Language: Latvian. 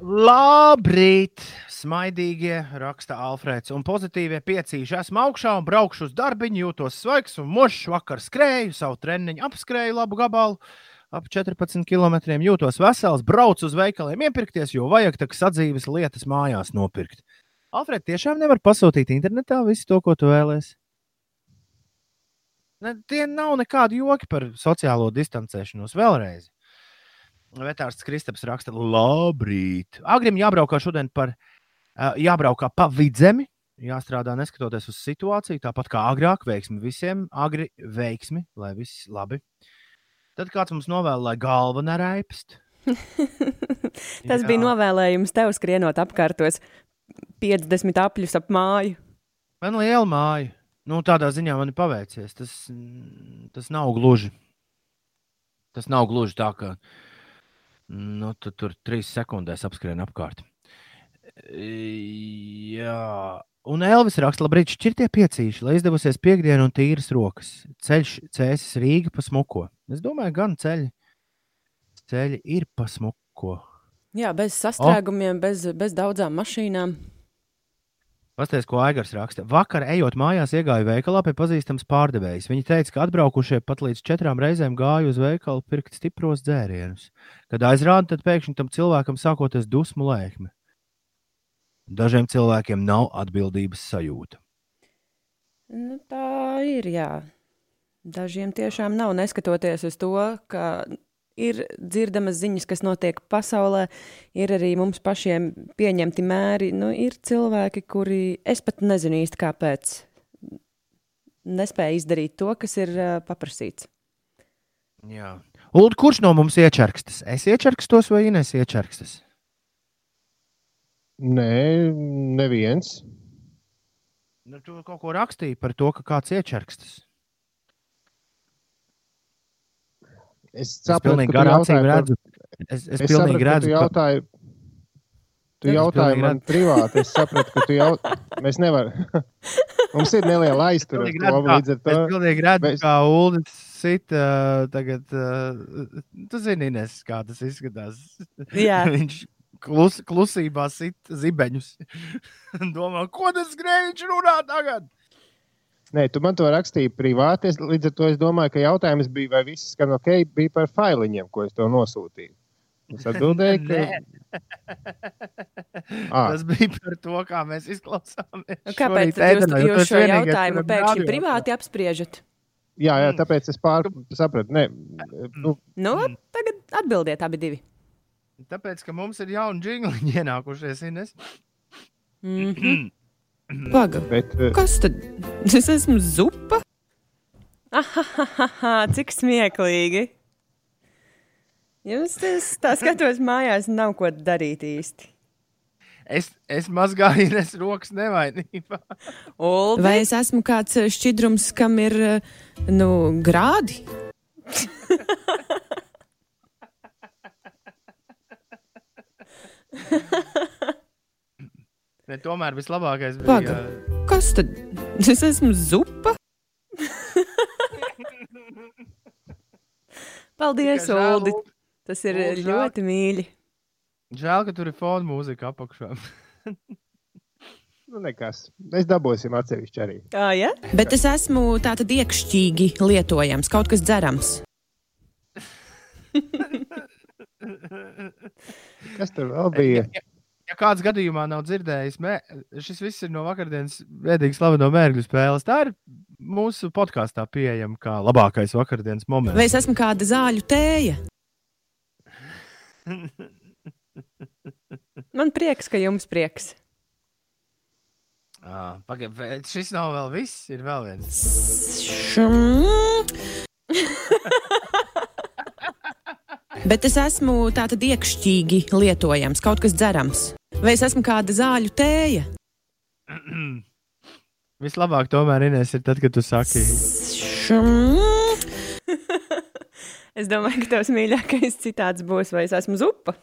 Labrīt! Smaidīgie raksta Alfrēds un pozitīvie piecīši. Esmu augšā un braukšu uz darbiņu, jūtos svaigs un mošs. Vakar skrēju, savu treniņu apskrēju labu gabalu. Ap 14 km jūtos vesels, braucu uz veikaliem iepirkties, jo vajag tā sadzīves lietas mājās nopirkt. Alfred, tiešām nevar pasūtīt internetā visu to, ko tu vēlēsies. Ne, tie nav nekādi joki par sociālo distancēšanos. Vēlreiz. Vetārs Kristaps raksta, labrīt. Agrim jābraukā šodien par, uh, jābraukā pa vidzemi, jāstrādā neskatoties uz situāciju, tāpat kā agrāk, veiksmi visiem, agri veiksmi, lai viss labi. Tad kāds mums novēl, lai galva neraipst. Tas Jā. bija novēlējums tev skrienot apkārtos 50 apļus ap māju. Man liela māja. Nu, tādā ziņā man ir paveicies. Tas, tas nav gluži. Tas nav gluži tā, ka nu, tu tur trīs sekundēs apskrien apkārt. Jā, un Elvis raksta, labrīt, šķirtie piecīši, lai izdevusies piekdiena un tīras rokas. Ceļš cēsis Rīga pa smuko. Es domāju, gan ceļi, ceļi ir pa smuko. Jā, bez sastrēgumiem, oh. bez, bez daudzām mašīnām. Pastāstiet, ko Aigars raksta. Vakar, ejot mājās, iegāju veikalā pie pazīstams pārdevējs. Viņi teica, ka atbraukušie pat līdz četrām reizēm gāja uz veikalu pirkt stipros dzērienus. Kad aizrāda, tad pēkšņi tam cilvēkam sākoties dusmu lēkme. Dažiem cilvēkiem nav atbildības sajūta. Nu, tā ir, jā. Dažiem tiešām nav, neskatoties uz to, ka ir dzirdamas ziņas, kas notiek pasaulē, ir arī mums pašiem pieņemti mēri. Nu, ir cilvēki, kuri es pat nezinu īsti kāpēc, nespēja izdarīt to, kas ir uh, paprasīts. Jā. Ulu, kurš no mums iečerkstas? Es iečerkstos vai Ines iečerkstas? Nē, neviens. Nu, tu kaut ko rakstīji par to, ka kāds iečerkstas. Es saprotu, ka tu jautāji redzu. Es, es, es pilnīgi redzu. Tu jautāji, tu jautāji man redzu. privāti. Es sapratu, ka tu jautāji. Mēs nevaram. Mums ir neliela aiztura. Līdz ar to. Es pilnīgi redzu, mēs... kā Uldis sit uh, tagad. Uh, tu zini, Ines, kā tas izskatās. Jā. Viņš klus, klusībā sit zibeņus. Domā, ko tas grēviņš runā tagad? Nē, tu man to rakstīji privāti. Es, līdz ar to es domāju, ka jautājums bija, vai viss skan ok, bija par failiņiem, ko es to nosūtīju. Es atbildēju, ka. ah. Tas bija par to, kā mēs izklausāmies. Nu, kāpēc jūs, jūs šo jautājumu pēkšņi privāti apspriežat? Jā, jā, tāpēc es pār, sapratu. Nē, nu. nu, tagad atbildiet abi divi. Tāpēc, ka mums ir jauni džingli ienākušies, Ines. Mm -hmm. Pagaid, Bet... Eh, kas tad? Es esmu zupa? Ahahaha, cik smieklīgi! Jums tas, tā skatos, mājās nav ko darīt īsti. Es, es mazgāju Ines rokas nevainībā. Vai es esmu kāds šķidrums, kam ir, eh, nu, grādi? Ne, tomēr vislabākais bija. Paga. Kas tad? Es esmu zupa. Paldies, Ulu. Tas ir Uldi, ļoti mīļi. Žēl, ka tur ir fona mūzika apakšā. nu, nekas. Mēs dabūsim atsevišķi arī. Tā, ja? Bet es esmu tātad iekšķīgi lietojams, kaut kas dzerams. kas tur vēl bija? Ja, ja, ja kāds gadījumā nav dzirdējis, mē, šis viss ir no vakardienas vēdīgi slaveno mērķu spēles. Tā ir mūsu podkāstā pieejama kā labākais vakardienas moments. Vai es esmu kāda zāļu tēja? Man prieks, ka jums prieks. Ah, Pagaidiet, šis nav vēl viss, ir vēl viens. Bet es esmu tātad iekšķīgi lietojams, kaut kas dzerams. Vai es esmu kāda zāļu tēja? Vislabāk tomēr Inês, ir tad, kad tu saki. es domāju, ka tavs mīļākais citāts būs, vai es esmu zupa.